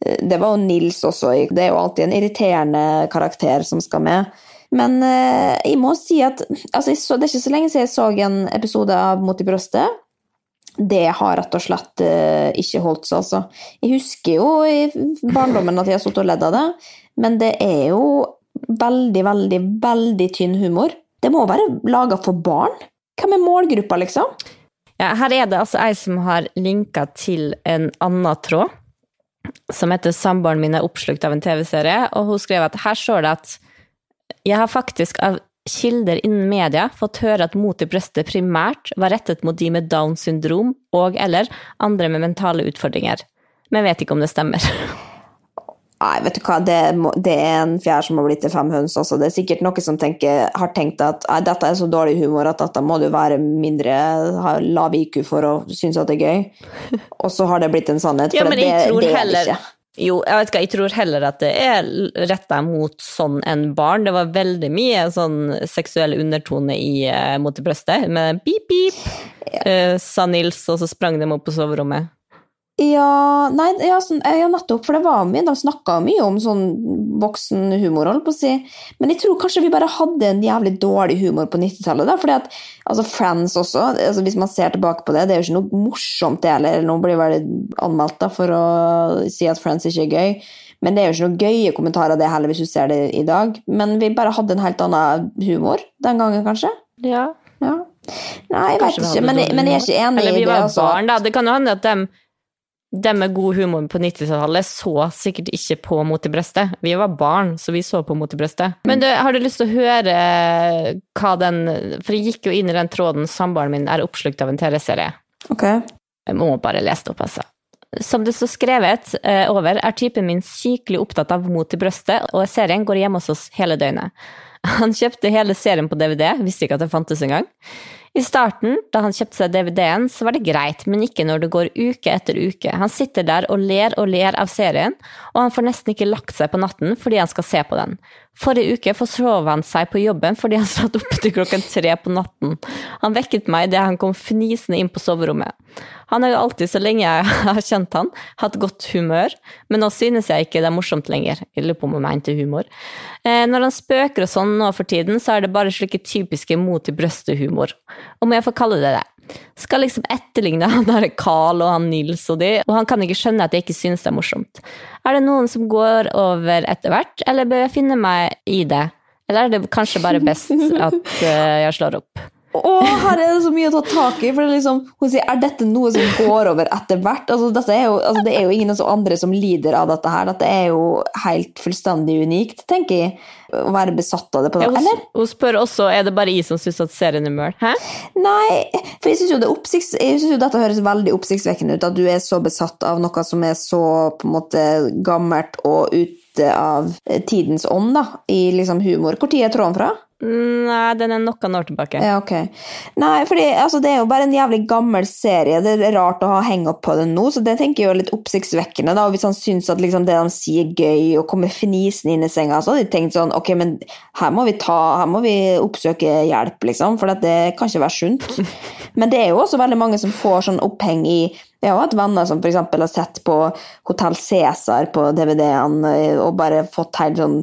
Det var jo Nils også. Det er jo alltid en irriterende karakter som skal med. Men eh, jeg må si at altså, så, Det er ikke så lenge siden jeg så en episode av Mot i brøstet. Det har rett og slett eh, ikke holdt seg, altså. Jeg husker jo i barndommen at jeg har sittet og ledd av det, men det er jo veldig, veldig, veldig tynn humor. Det må være laga for barn. Hvem er målgruppa, liksom? Ja, her er det altså ei som har linka til en annen tråd, som heter 'Samboeren min er oppslukt av en TV-serie', og hun skrev at her står det at jeg har faktisk av kilder innen media fått høre at Mot i brøstet primært var rettet mot de med Downs syndrom og eller andre med mentale utfordringer, men vet ikke om det stemmer. Nei, vet du hva, det, må, det er en fjær som har blitt til fem høns. Altså. Det er sikkert noen som tenker, har tenkt at dette er så dårlig humor at dette må du være mindre ha lav IQ for å synes at det er gøy. Og så har det blitt en sannhet. Ja, men men det, jeg tror det er det ikke. Jo, jeg vet ikke, jeg tror heller at det er retta mot sånn enn barn. Det var veldig mye sånn seksuell undertone i uh, Mot i brøstet, med pip, pip, uh, sa Nils, og så sprang de opp på soverommet. Ja, nei, ja, sånn, ja, nettopp, for det var mye, de snakka mye om sånn voksenhumor, holdt på å si. Men jeg tror kanskje vi bare hadde en jævlig dårlig humor på 90-tallet. fordi at, altså Friends også, altså hvis man ser tilbake på det, det er jo ikke noe morsomt det heller. Nå blir vel anmeldt da, for å si at Friends ikke er gøy. Men det er jo ikke noe gøye kommentarer det heller, hvis du ser det i dag. Men vi bare hadde en helt annen humor den gangen, kanskje. Ja. ja. Nei, jeg vet ikke, men, men, jeg er ikke enig i det. Eller vi var altså. barn, da. Det kan jo hende at dem de med god humor på 90-tallet så sikkert ikke på Mot i brøstet. Vi var barn, så vi så på Mot i brøstet. Men du, har du lyst til å høre hva den For jeg gikk jo inn i den tråden samboeren min er oppslukt av en TV-serie. Ok. Jeg må bare lese det opp, altså. Som det står skrevet eh, over, er typen min sykelig opptatt av Mot i brøstet, og serien går hjemme hos oss hele døgnet. Han kjøpte hele serien på DVD, visste ikke at det fantes engang. I starten, da han kjøpte seg DVD-en, så var det greit, men ikke når det går uke etter uke. Han sitter der og ler og ler av serien, og han får nesten ikke lagt seg på natten fordi han skal se på den. Forrige uke forsov han seg på jobben fordi han satt oppe til klokken tre på natten. Han vekket meg idet han kom fnisende inn på soverommet. Han har jo alltid, så lenge jeg har kjent han, hatt godt humør, men nå synes jeg ikke det er morsomt lenger. Jeg lurer på om han mente humor. Eh, når han spøker og sånn nå for tiden, så er det bare slike typiske mot i brøstet-humor. Om jeg får kalle det det. Skal liksom etterligne han der Carl og han Nils og de, og han kan ikke skjønne at jeg ikke synes det er morsomt. Er det noen som går over etter hvert, eller bør jeg finne meg i det? Eller er det kanskje bare best at uh, jeg slår opp? Å, her er det så mye å ta tak i. for det liksom, Hun sier er dette noe som går over etter hvert? Altså, er jo, altså, det er jo ingen andre som lider av dette her. Dette er jo helt fullstendig unikt, tenker jeg. Å være besatt av det på den, eller? Hun spør også er det bare jeg som syns at serien er møl. Hæ? Nei, for jeg syns jo, det oppsikts, jeg synes jo dette høres veldig oppsiktsvekkende ut. At du er så besatt av noe som er så på en måte gammelt og ute av tidens ånd, da, i liksom humor. Tid er tråden fra? Nei, den er noen år tilbake. Ja, ok. Nei, fordi altså, det er jo bare en jævlig gammel serie. Det er rart å ha henge opp på den nå, så det tenker jeg er litt oppsiktsvekkende. da, og Hvis han syns at liksom, det de sier er gøy, og kommer fnisende inn i senga, så hadde de tenkt sånn Ok, men her må vi, ta, her må vi oppsøke hjelp, liksom, for det kan ikke være sunt. Men det er jo også veldig mange som får sånn oppheng i jeg har hatt venner som f.eks. har sett på Hotell Cæsar på DVD-ene og bare fått helt sånn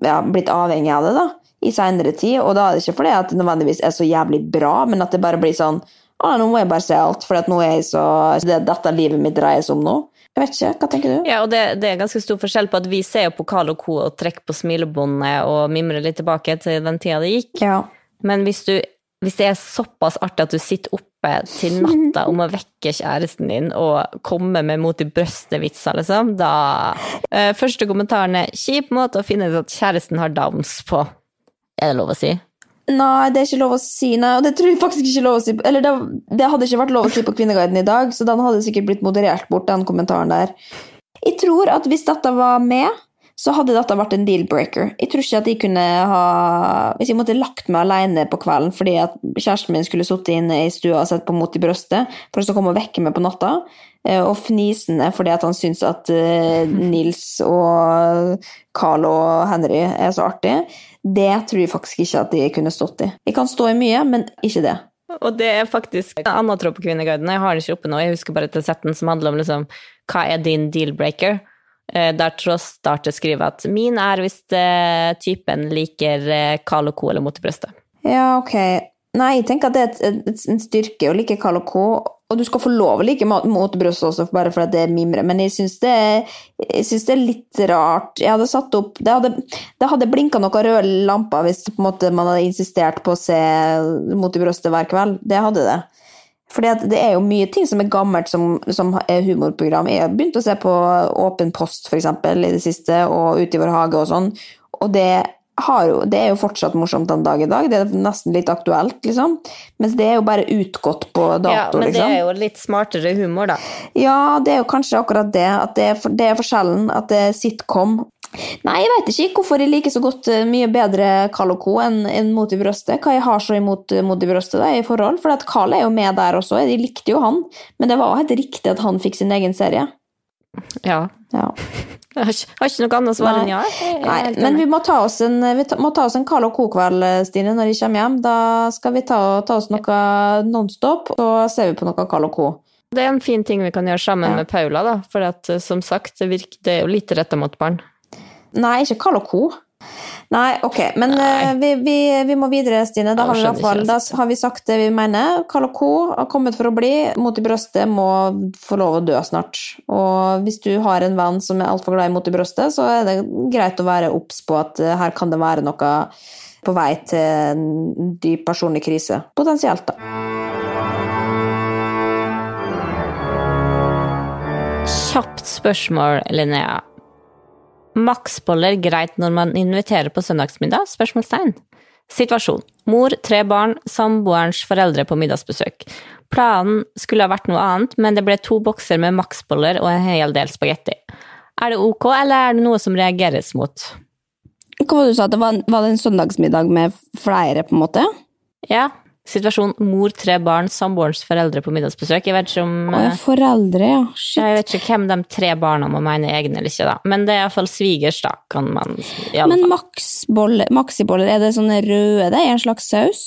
ja, blitt avhengig av det, da i seinere tid. Og da er det ikke fordi at det nødvendigvis er så jævlig bra, men at det bare blir sånn Å, nå må jeg bare se alt, for nå er jeg så Det er dette livet mitt dreier seg om nå. Jeg vet ikke, Hva tenker du? Ja, og det, det, er ganske stor forskjell på at vi ser jo på Karl og Co. og trekker på smilebåndet og mimrer litt tilbake til den tida det gikk. Ja. Men hvis, du, hvis det er såpass artig at du sitter oppe til natta om å vekke kjæresten din og komme med mot i brøstet-vitser, liksom, da uh, Første kommentaren er 'kjip måte å finne ut at kjæresten har downs på'. Er det lov å si? Nei, det er ikke lov å si. Nei, og det tror jeg faktisk ikke lov å si. Eller det, det hadde ikke vært lov å si på Kvinneguiden i dag, så den hadde sikkert blitt moderert bort, den kommentaren der. Jeg tror at hvis dette var med, så hadde dette vært en deal-breaker. Jeg tror ikke at jeg kunne ha Hvis jeg måtte lagt meg alene på kvelden fordi at kjæresten min skulle sittet inne i stua og sett på Mot i brøstet, for så komme og vekke meg på natta, eh, og fnisende fordi at han syns at uh, Nils og Carl og Henry er så artige, det tror jeg faktisk ikke at de kunne stått i. Jeg kan stå i mye, men ikke det. Og det er faktisk en annen tråd på Kvinneguiden. Jeg har den ikke oppe nå, jeg husker bare til setten som handler om liksom, hva er din deal-breaker? Eh, der Tross starter skriver at min er hvis eh, typen liker Carl Co. eller mot. Ja, ok. Nei, jeg tenker at det er et, et, en styrke å like Carl og Co. Og du skal få lov å like mot også, bare fordi det er mimre, men jeg syns det, det, er litt rart. Jeg hadde satt opp Det hadde, det hadde blinka noen røde lamper hvis måte, man hadde insistert på å se mot hver kveld. Det hadde det. Fordi det er jo mye ting som er gammelt som, som er humorprogram. Jeg har begynt å se på Åpen post for eksempel, i det siste, og Ute i vår hage og sånn. Og det, jo, det, er jo fortsatt morsomt den dag i dag. Det er nesten litt aktuelt, liksom. Mens det er jo bare utgått på dato, ja, men liksom. det er jo litt smartere humor, da. Ja, det er jo kanskje akkurat det. At det er, det er forskjellen. At det er sitcom. Nei, jeg vet ikke hvorfor jeg liker så godt eh, mye bedre Carl og Co. enn en Mot i brøstet. Hva jeg har så imot eh, Mot i brøstet da, i forhold. For Carl er jo med der også. De likte jo han. Men det var helt riktig at han fikk sin egen serie. Ja. Ja. Jeg har ikke, har ikke noe annet svar enn ja. Nei, men vi må ta oss en, vi må ta oss en Carl og Co-kveld, Stine, når de kommer hjem. Da skal vi ta, ta oss noe Nonstop, så ser vi på noe Carl og Co. Det er en fin ting vi kan gjøre sammen Ja. med Paula, da. For at, eh, som sagt, det, virker, det er jo litt retta mot barn. Nei, ikke Carl og Co. Nei, ok, men Nei. eh, vi, vi, vi må videre, Stine. Da har vi, fall, da altså. har vi sagt det vi mener. Carl og Co. har kommet for å bli. Mot i brøstet må få lov å dø snart. Og hvis du har en venn som er altfor glad i Mot i brøstet, så er det greit å være obs på at eh, her kan det være noe på vei til en dyp personlig krise. Potensielt, da. Kjapt spørsmål, Linnea. Maksboller greit når man inviterer på søndagsmiddag? Spørsmålstegn. Situasjon. Mor, tre barn, samboerens foreldre på middagsbesøk. Planen skulle ha vært noe annet, men det ble to bokser med maksboller og en hel del spagetti. Er det ok, eller er det noe som reageres mot? Hva var det du sa? Det var, var det en søndagsmiddag med flere, på en måte? Ja. Situasjon mor, tre barn, samboerens foreldre på middagsbesøk. Jeg vet ikke om Å, ja, foreldre, ja. Shit. Jeg vet ikke hvem de tre barna må mene egne eller ikke, da. Men det er iallfall svigers, da, kan man i alle Men maxiboller, er det sånne røde? I en slags saus?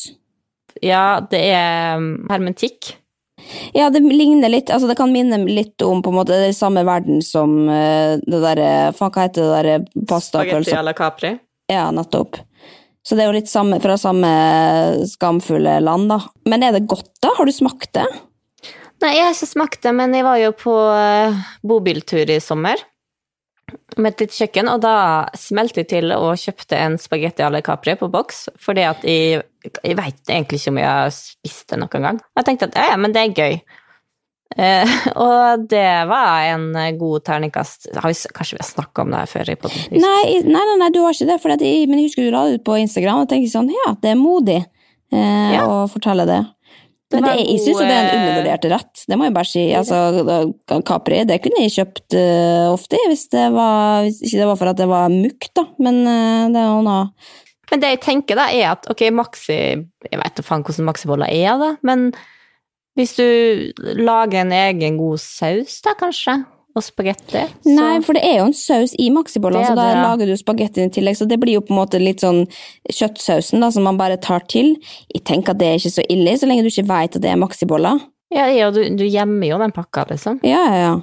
Ja, det er um, hermetikk. Ja, det ligner litt, altså det kan minne litt om på en måte det samme verden som eh, det derre Faen, hva heter det derre Spagetti pastapølsa? à la Capri. Ja, nettopp. Så det er jo litt samme, fra samme skamfulle land, da. Men er det godt, da? Har du smakt det? Nei, jeg har ikke smakt det, men jeg var jo på eh, bobiltur i sommer med et lite kjøkken, og da smelte jeg til og kjøpte en spagetti à la Capri på boks, fordi at jeg, jeg veit egentlig ikke om jeg har spist det noen gang. Jeg tenkte at ja, ja, men det er gøy. Eh, og det var en god terningkast. Har vi, kanskje vi har snakka om det her før? i podden? Nei, nei, nei, nei, du har ikke det, for jeg, men jeg husker du la det ut på Instagram, og tenkte sånn, ja, det er modig eh, Ja. å fortelle det. Det Men det, jeg syns jo det er en eh, undervurdert rett, det må jeg bare si. Altså, Capri, det kunne jeg kjøpt uh, ofte, hvis det var, hvis ikke det var for at det var mukt, da, men uh, det er jo noe Men det jeg tenker da, er at ok, maxi Jeg vet da faen hvordan Maxi-boller er, da, men hvis du lager en egen god saus, da kanskje, og spagetti så- Nei, for det er jo en saus i maxibollene, så da det, ja. lager du spagettien i tillegg, så det blir jo på en måte litt sånn kjøttsausen da, som man bare tar til. Jeg tenker at det er ikke så ille, så lenge du ikke vet at det er maxiboller. Ja, ja du, du gjemmer jo den pakka, liksom. Ja, ja, ja.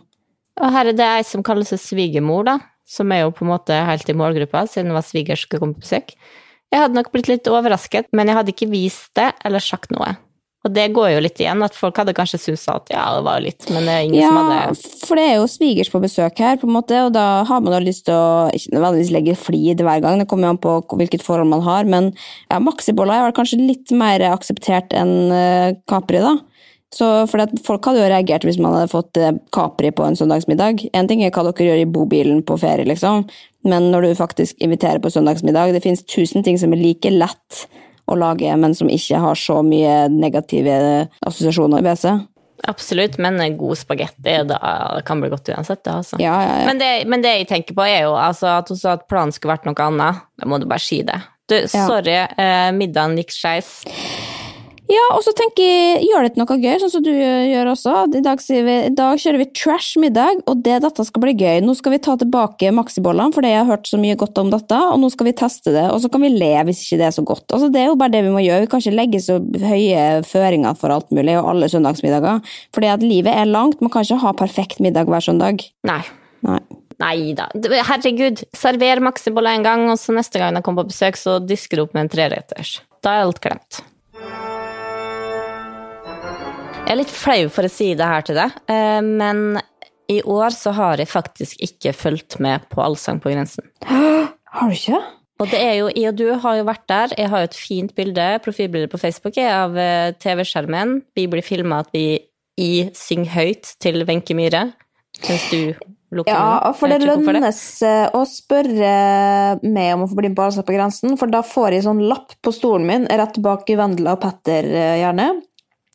Og her er det ei som kaller seg svigermor, da. Som er jo på en måte helt i målgruppa, siden det var svigers skulle komme på besøk. Jeg hadde nok blitt litt overrasket, men jeg hadde ikke vist det eller sagt noe. Og det går jo litt igjen, at folk hadde kanskje syntes at ja, det var litt, men det er ingen som Ja, hadde for det er jo svigers på besøk her, på en måte, og da har man jo lyst til å ikke nødvendigvis legge flid hver gang, det kommer jo an på hvilket forhold man har, men ja, maxiboller er kanskje litt mer akseptert enn uh, Capri, da. Så, folk hadde jo reagert hvis man hadde fått eh, Capri på en søndagsmiddag. En ting er hva dere gjør i bobilen på ferie, liksom, men når du faktisk inviterer på søndagsmiddag, det finnes tusen ting som er like lett å lage, men som ikke har så mye negative assosiasjoner ved seg. Absolutt, men god spagetti kan bli godt uansett, det, altså. Ja, ja, ja. Men, det, men det jeg tenker på, er jo altså, at hun sa at planen skulle vært noe annet. Da må du bare si det. Du, sorry, eh, middagen gikk skeis. Ja, og så tenker jeg, gjør det til noe gøy, sånn som du gjør også. I dag, vi, I dag kjører vi trash middag, og det dette skal bli gøy. Nå skal vi ta tilbake maxibollene, fordi jeg har hørt så mye godt om dette, og nå skal vi teste det, og så kan vi le hvis ikke det er så godt. Altså, det er jo bare det vi må gjøre. Vi kan ikke legge så høye føringer for alt mulig, og alle søndagsmiddager. Fordi at livet er langt, man kan ikke ha perfekt middag hver søndag. Nei. Nei. Nei da. Herregud, server maxiboller en gang, og så neste gang jeg kommer på besøk, så disker du opp med en treretters. Da er alt glemt. Jeg er litt flau for å si det her til deg, eh, men i år så har jeg faktisk ikke fulgt med på Allsang på grensen. Har du ikke? Og det er jo, jeg og du har jo vært der. Jeg har jo et fint bilde, profilbilde på Facebook av eh, TV-skjermen. Vi blir filma at vi i synger høyt til Wenche Myhre, mens du lukker Ja, for det lønnes eh, å spørre meg om å få bli med på Allsang på grensen, for da får jeg sånn lapp på stolen min rett bak Vendela og Petter, gjerne.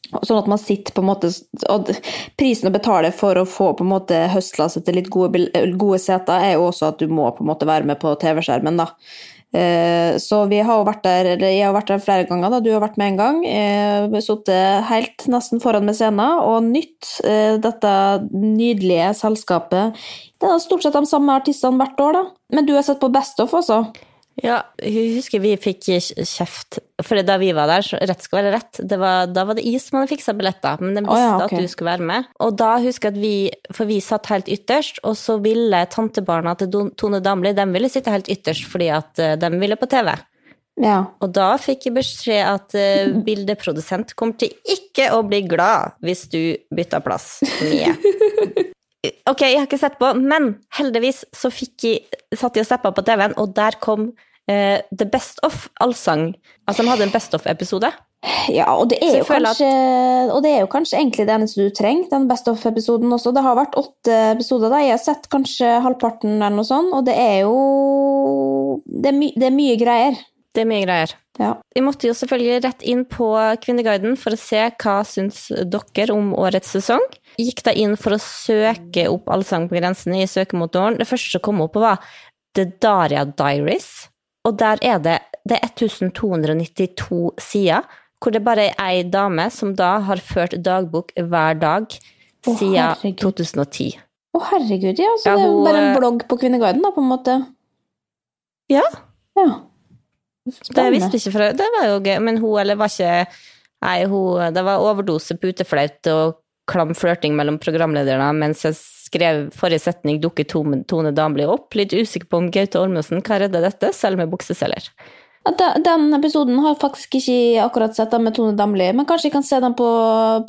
Sånn at man sitter på en måte Og prisen å betale for å få på en måte høstklasse til litt gode, gode seter, er jo også at du må på en måte være med på TV-skjermen, da. Eh, så vi har jo vært der, eller jeg har vært der flere ganger, da. du har vært med en gang. Eh, Sittet helt nesten foran med scenen og nytt eh, dette nydelige selskapet. Det er stort sett de samme artistene hvert år, da. Men du har sett på Best Off også? Ja, jeg husker vi fikk kjeft, for da vi var der, så rett skal være rett, var, da var det is man fiksa billetter, men de visste oh, ja, okay. at du skulle være med. Og da husker jeg at vi, for vi satt helt ytterst, og så ville tantebarna til Tone Damli, de ville sitte helt ytterst fordi at eh, de ville på TV. Ja. Og da fikk jeg beskjed at uh, bildeprodusent kommer til ikke å bli glad hvis du bytter plass med Ok, jeg har ikke sett på, men heldigvis så fikk jeg, satt jeg og steppa på TV-en, og der kom uh, The Best of allsang. Altså, de hadde en Best of-episode. Ja, og det, kanskje, at... og det er jo kanskje egentlig det eneste du trenger, den Best of-episoden også. Det har vært åtte episoder, da. Jeg har sett kanskje halvparten eller noe sånt, og det er jo Det er, det er mye greier. Det er mye greier. Ja. Vi måtte jo selvfølgelig rett inn på Kvinneguiden for å se hva syns dere om årets sesong. Gikk da inn for å søke opp Allsang på grensen i søkemotoren. Det første som kom opp, var The Daria Diaries. Og der er det, det er 1292 sider, hvor det bare er ei dame som da har ført dagbok hver dag siden 2010. Å, herregud, ja. Så ja, hun, det er bare en blogg på Kvinneguiden, da, på en måte? Ja. ja. Spennende. Det visste ikke fra Det var jo gøy, men hun eller var ikke Nei, hun, det var overdose puteflaut og klam flørting mellom programlederne mens jeg skrev forrige setning dukket Tone Damli opp. Litt usikker på om Gaute Ormåsen kan redde dette, selv med bukseselger. Den episoden har jeg faktisk ikke akkurat sett den med Tone Damli, men kanskje jeg kan se den på,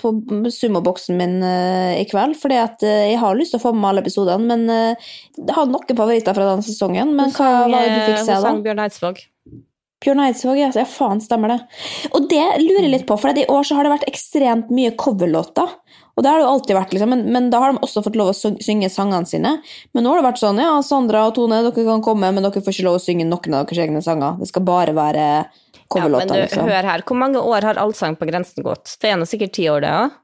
på sumoboksen min uh, i kveld. fordi uh, jeg har lyst til å få med alle episodene, men uh, jeg har noen favoritter fra den sesongen. Men hva var det du fikk se, da? Hun sang Bjørn Eidsvåg. Bjørn Eidsvåg, ja. Faen, stemmer det. Og det lurer jeg litt på, for i år så har det vært ekstremt mye coverlåter. Og det har det jo alltid vært, liksom. men, men, da har de også fått lov å synge sangene sine. Men nå har det vært sånn, ja, Sandra og Tone, dere kan komme, men dere får ikke lov å synge noen av deres egne sanger. Det skal bare være coverlåter. Ja, men du, liksom. hør her, hvor mange år har Allsang på grensen gått? Det er nå sikkert ti år, det òg?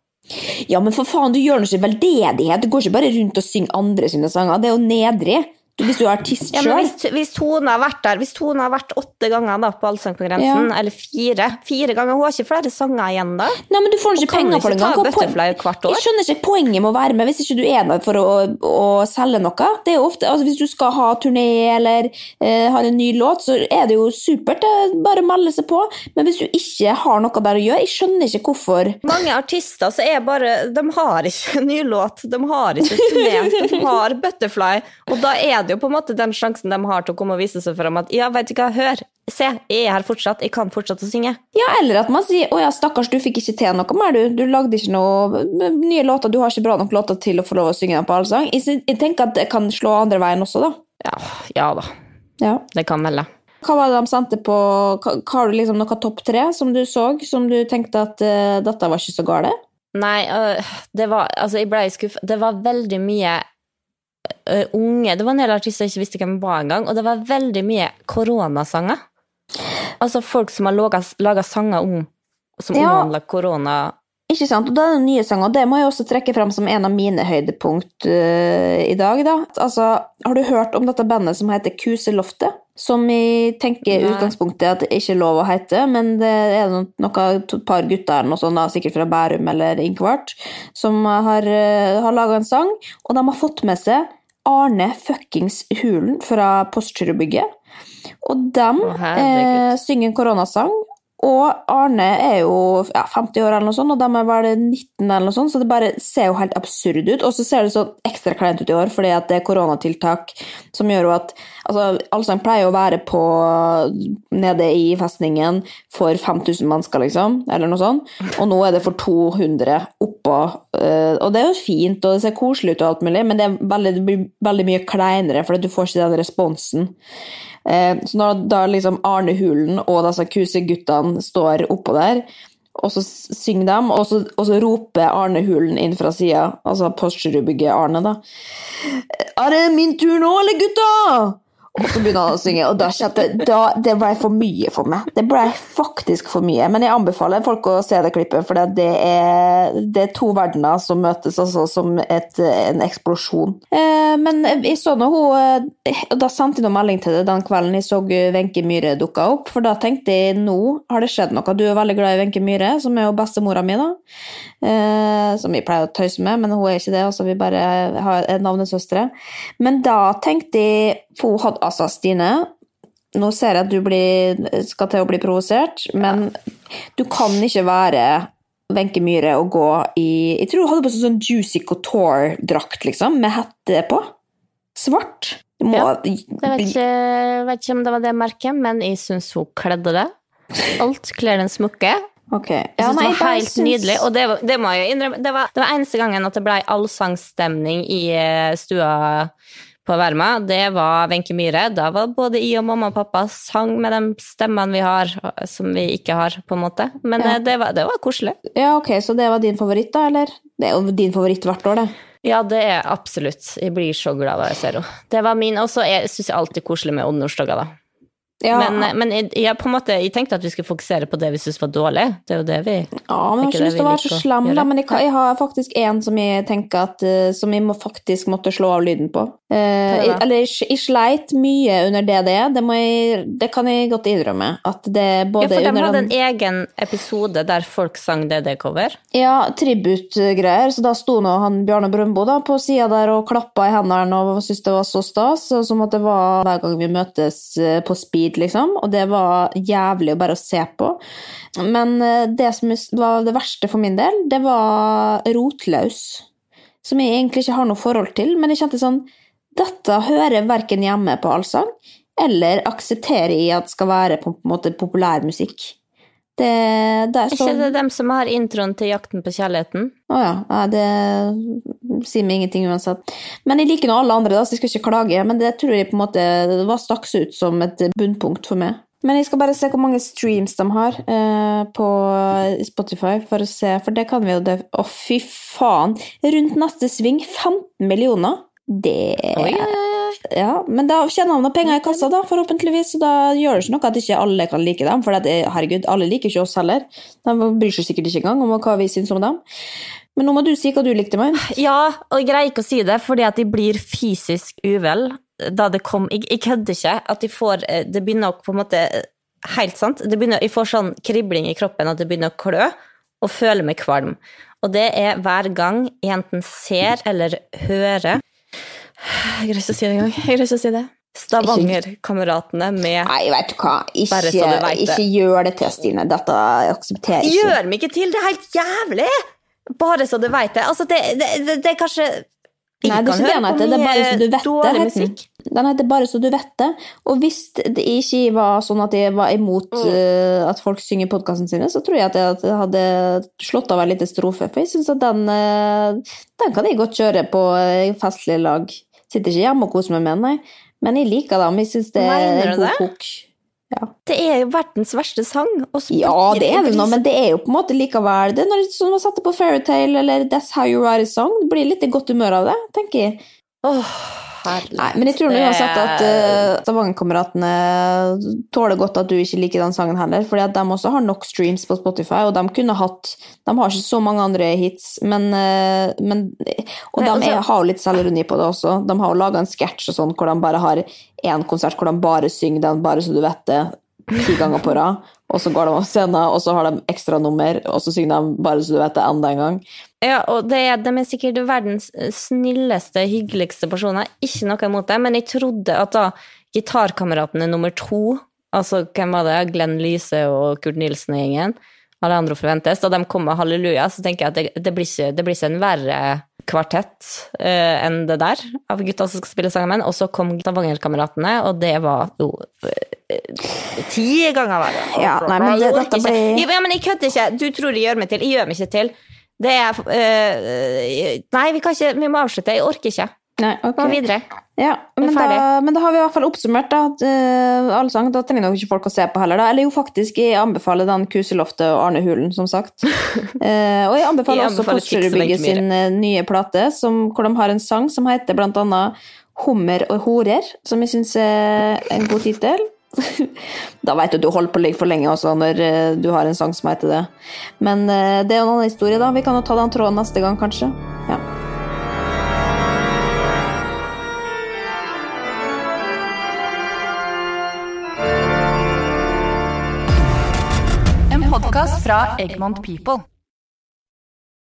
Ja, men for faen, du gjør nå ikke veldedighet. Du går ikke bare rundt og synger andre sine sanger. Det er jo nedrig. Hvis du er artist sjøl? Ja, hvis, hvis, Tone har vært der, hvis Tone har vært åtte ganger da, på Allsang ja. eller fire Fire ganger, Hun har ikke flere sanger igjen da? Nei, men du får ikke penger for det engang. Jeg skjønner ikke poenget med å være med hvis ikke du er der for å, å selge noe. Det er jo ofte, altså Hvis du skal ha turné eller eh, ha en ny låt, så er det jo supert. Det bare å melde seg på. Men hvis du ikke har noe der å gjøre, jeg skjønner ikke hvorfor. Mange artister så er bare De har ikke en ny låt, de har ikke turné, de har Butterfly, og da er det jo på en måte den sjansen de har til å komme og vise seg fram at ja, vet du hva, hør, se, jeg er her fortsatt, jeg kan fortsette å synge. Ja, eller at man sier å ja, stakkars, du fikk ikke til noe mer, du. Du lagde ikke noe nye låter, du har ikke bra nok låter til å få lov å synge dem på allsang. Jeg, tenker at det kan slå andre veien også, da. Ja, ja da. Ja. Det kan melde. Hva var det de sendte på Har du liksom noe topp tre som du så, som du tenkte at uh, dette var ikke så galt? Nei, uh, det var Altså, jeg ble skuffa. Det var veldig mye uh, unge Det var en del artister jeg ikke visste hvem var engang, og det var veldig mye koronasanger. Altså folk som har laga sanger om som ja. omhandler korona. Ikke sant, og da er det nye sanger, og det må jeg også trekke fram som en av mine høydepunkt uh, i dag. da. Altså, Har du hørt om dette bandet som heter Kuseloftet? Som jeg tenker i utgangspunktet at det ikke er lov å hete, men det er noe, et par gutter noe sånt, sikkert fra Bærum eller Inkvart, som har, uh, har laga en sang, og de har fått med seg Arne fuckings Hulen fra Postgirobygget. Og de eh, synger en koronasang. Og Arne er jo ja, 50 år, eller noe sånt, og de er vel 19, eller noe sånt, så det bare ser jo helt absurd ut. Og så ser det så ekstra kleint ut i år fordi det er koronatiltak som gjør jo at altså, Allsang pleier å være på nede i festningen for 5000 mennesker, liksom, eller noe sånt. Og nå er det for 200 oppå. Uh, og det er jo fint, og det ser koselig ut og alt mulig, men det, veldig, det blir veldig mye kleinere fordi du får ikke den responsen. Eh, så når da liksom Arne Hulen og disse kuseguttene står oppå der, og så synger de, og så, og så roper Arne Hulen inn fra sida, altså Postgirobygget Arne, da. Er det min tur nå, eller gutta? Og så begynner han å synge, og da kjente jeg Det ble for mye for meg. Det ble faktisk for mye. Men jeg anbefaler folk å se det klippet, for det er, det er to verdener som møtes, altså som et, en eksplosjon. Eh, men jeg så nå hun Og da sendte jeg noe melding til det den kvelden jeg så Wenche Myhre dukka opp, for da tenkte jeg nå har det skjedd noe. Du er veldig glad i Wenche Myhre, som er jo bestemora mi, da. Eh, som vi pleier å tøyse med, men hun er ikke det. altså Vi bare har navnesøstre. Men da tenkte jeg For hun hadde altså, Stine, nå ser jeg at du blir, skal til å bli provosert, men du kan ikke være Wenche Myhre og gå i Jeg tror hun hadde på sånn Juicy Couture-drakt, liksom, med hette på. Svart. Må, Ja, Jeg vet ikke, vet ikke om det var det merket, men jeg syns hun kledde det. Alt kler den smukke. Okay. Jeg Ja, synes det var helt synes... nydelig, og det, det må jeg innrømme. Det var, det var eneste gangen at det ble allsangstemning i eh, stua på Verma. Det var Wenche Myhre. Da var både jeg og mamma og pappa sang med de stemmene vi har, som vi ikke har, på en måte. Men Ja. eh, det, var, det var koselig. Ja, ok, så det var din favoritt, da, eller? Det er jo din favoritt hvert år, det. Ja, det er absolutt. Jeg blir så glad da jeg ser henne. Det var min. Og så syns jeg alltid koselig med Nordstoga, da. Ja, Men, eh, men jeg, jeg, måte, jeg tenkte at vi skulle fokusere på det vi syntes var dårlig. Det er jo det vi Ja, men jeg har ikke det lyst til å være så slem, da, men jeg, jeg har faktisk en som jeg tenker at eh, Som jeg må faktisk måtte slå av lyden på. Eh, er det? eller jeg, sleit mye under DDE, det, er. det kan jeg godt innrømme. At det Ja, både for de under hadde en egen episode der folk sang DD-cover. Ja, tributgreier. Så da sto nå han Bjarne Brøndbo da på sida der og klappa i hendene og syntes det var så stas. Som at det var hver gang vi møtes eh, på speed, liksom. Og det var jævlig bare å se på. Men eh, det som var det verste for min del, det var Rotløs. Som jeg egentlig ikke har noe forhold til, men jeg kjente sånn Dette hører verken hjemme på allsang, eller aksepterer jeg at skal være på en måte populærmusikk. Det, det er sånn ikke det dem som har introen til Jakten på kjærligheten? å ja. Nei, det sier meg ingenting uansett. Men jeg liker nå alle andre, da, så jeg skal ikke klage. Men det tror jeg på en måte det var stakk ut som et bunnpunkt for meg. Men jeg skal bare se hvor mange streams de har eh, på Spotify, for å se, for det kan vi jo Å, fy faen! Rundt neste sving 15 millioner! Det Oi, oi, oi. Ja, men da tjener han penger i kassa, da, forhåpentligvis. Så da gjør det ikke noe at ikke alle kan like dem. For det, eh, herregud, alle liker ikke oss heller. De bryr seg sikkert ikke engang om hva vi syns om dem. Men nå må du si hva du likte med. Ja, og jeg greier ikke å si det, fordi at de blir fysisk uvel da det kom Jeg, jeg kødder ikke. At de får eh, Det begynner å på en måte Helt sant. Det begynner, jeg får sånn kribling i kroppen at det begynner å klø, og føler meg kvalm. Og det er hver gang jeg enten ser eller hører Jeg greier ikke å si det engang. Jeg greier ikke å si det. Stavanger-kameratene med Nei, vet du hva. Ikke, du vet det. ikke gjør det til, Stine. Dette aksepterer jeg ikke. Gjør meg ikke til! Det er helt jævlig! Bare så du veit det. Altså, det, det, det, det er kanskje Nei, det er ikke det han heter. Det er bare så du vet det. heter den. heter Bare så du vet det. Og hvis det ikke var sånn at jeg var imot Mm. uh, at folk synger podkastene sine, så tror jeg at jeg hadde slått av en liten strofe. For jeg syns at den, uh, den kan jeg godt kjøre på festlig festlige lag. Sitter ikke hjemme og koser meg med den, nei. Men jeg liker dem. Jeg syns det Mener er en god det? kok. Det er jo verdens verste sang. og Ja, det er det nå, men det er jo på en måte likevel Det når man setter sette på Fairytale eller That's How You Write a Song. Det blir litt i godt humør av det, tenker jeg. Åh, herlig. Nei, men jeg tror uansett at uh, Stavanger-kameratene tåler godt at du ikke liker den sangen heller, fordi at de også har nok streams på Spotify, og de kunne hatt De har ikke så mange andre hits, men, uh, men Og Nei, de også, er, har jo litt selvironi på det også. De har jo laga en sketsj og sånn hvor de bare har én konsert hvor de bare synger den, bare så du vet det, ti ganger på rad. Og så går de av scenen, og så har de ekstranummer, og så synger de bare så du vet det, enda en gang. Ja, og det er, de er sikkert verdens snilleste, hyggeligste personer. Ikke noe imot det, men jeg trodde at da gitarkameratene nummer to, altså hvem var det, Glenn Lyse og Kurt Nilsen og gjengen, Alejandro Forventes, da de kom med Halleluja, så tenker jeg at det, det, blir, ikke, det blir ikke en verre kvartett uh, enn det der, av gutta som skal spille sammen. Og så kom Stavanger-kameratene, og det var jo eh, ti ganger verre. Ja, nei, men det- dette blir- Ja, men jeg kødder ikke. Du tror jeg gjør meg til. Jeg gjør meg ikke til. Det er øh, Nei, vi kan ikke Vi må avslutte. Jeg orker ikke. Nei, ok. Gå videre. Ja, men da, men da har vi i hvert fall oppsummert da, at uh, allsang, da trenger nok ikke folk å se på heller. Da. Eller jo, faktisk, jeg anbefaler den Kuseloftet og Arne Hulen, som sagt. Eh, og jeg anbefaler Jeg også Postgirobygget sin eh, nye plate, som, hvor de har en sang som heter blant annet 'Hummer og horer', som jeg syns er en god tittel. Da veit du at du holder på å ligge for lenge også, når eh, du har en sang som heter det. Men eh, det er jo en annen historie, da. Vi kan jo ta den tråden neste gang, kanskje. Ja. En podkast fra Egmont People.